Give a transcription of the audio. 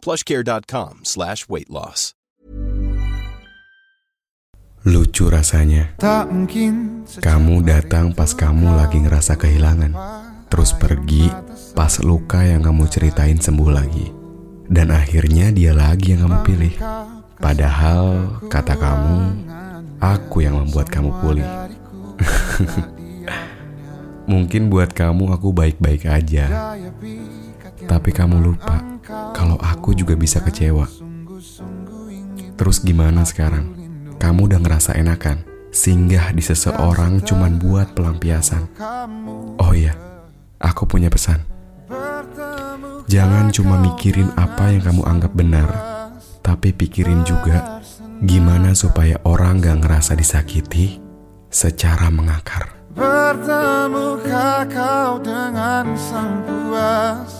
plushcare.com slash weight loss. Lucu rasanya. Kamu datang pas kamu lagi ngerasa kehilangan. Terus pergi pas luka yang kamu ceritain sembuh lagi. Dan akhirnya dia lagi yang kamu pilih. Padahal kata kamu, aku yang membuat kamu pulih. Mungkin buat kamu aku baik-baik aja. Tapi kamu lupa kalau aku juga bisa kecewa. Terus gimana sekarang? Kamu udah ngerasa enakan? Singgah di seseorang cuman buat pelampiasan. Oh iya, aku punya pesan. Jangan cuma mikirin apa yang kamu anggap benar, tapi pikirin juga gimana supaya orang gak ngerasa disakiti secara mengakar. Bertemukah kau dengan sang puas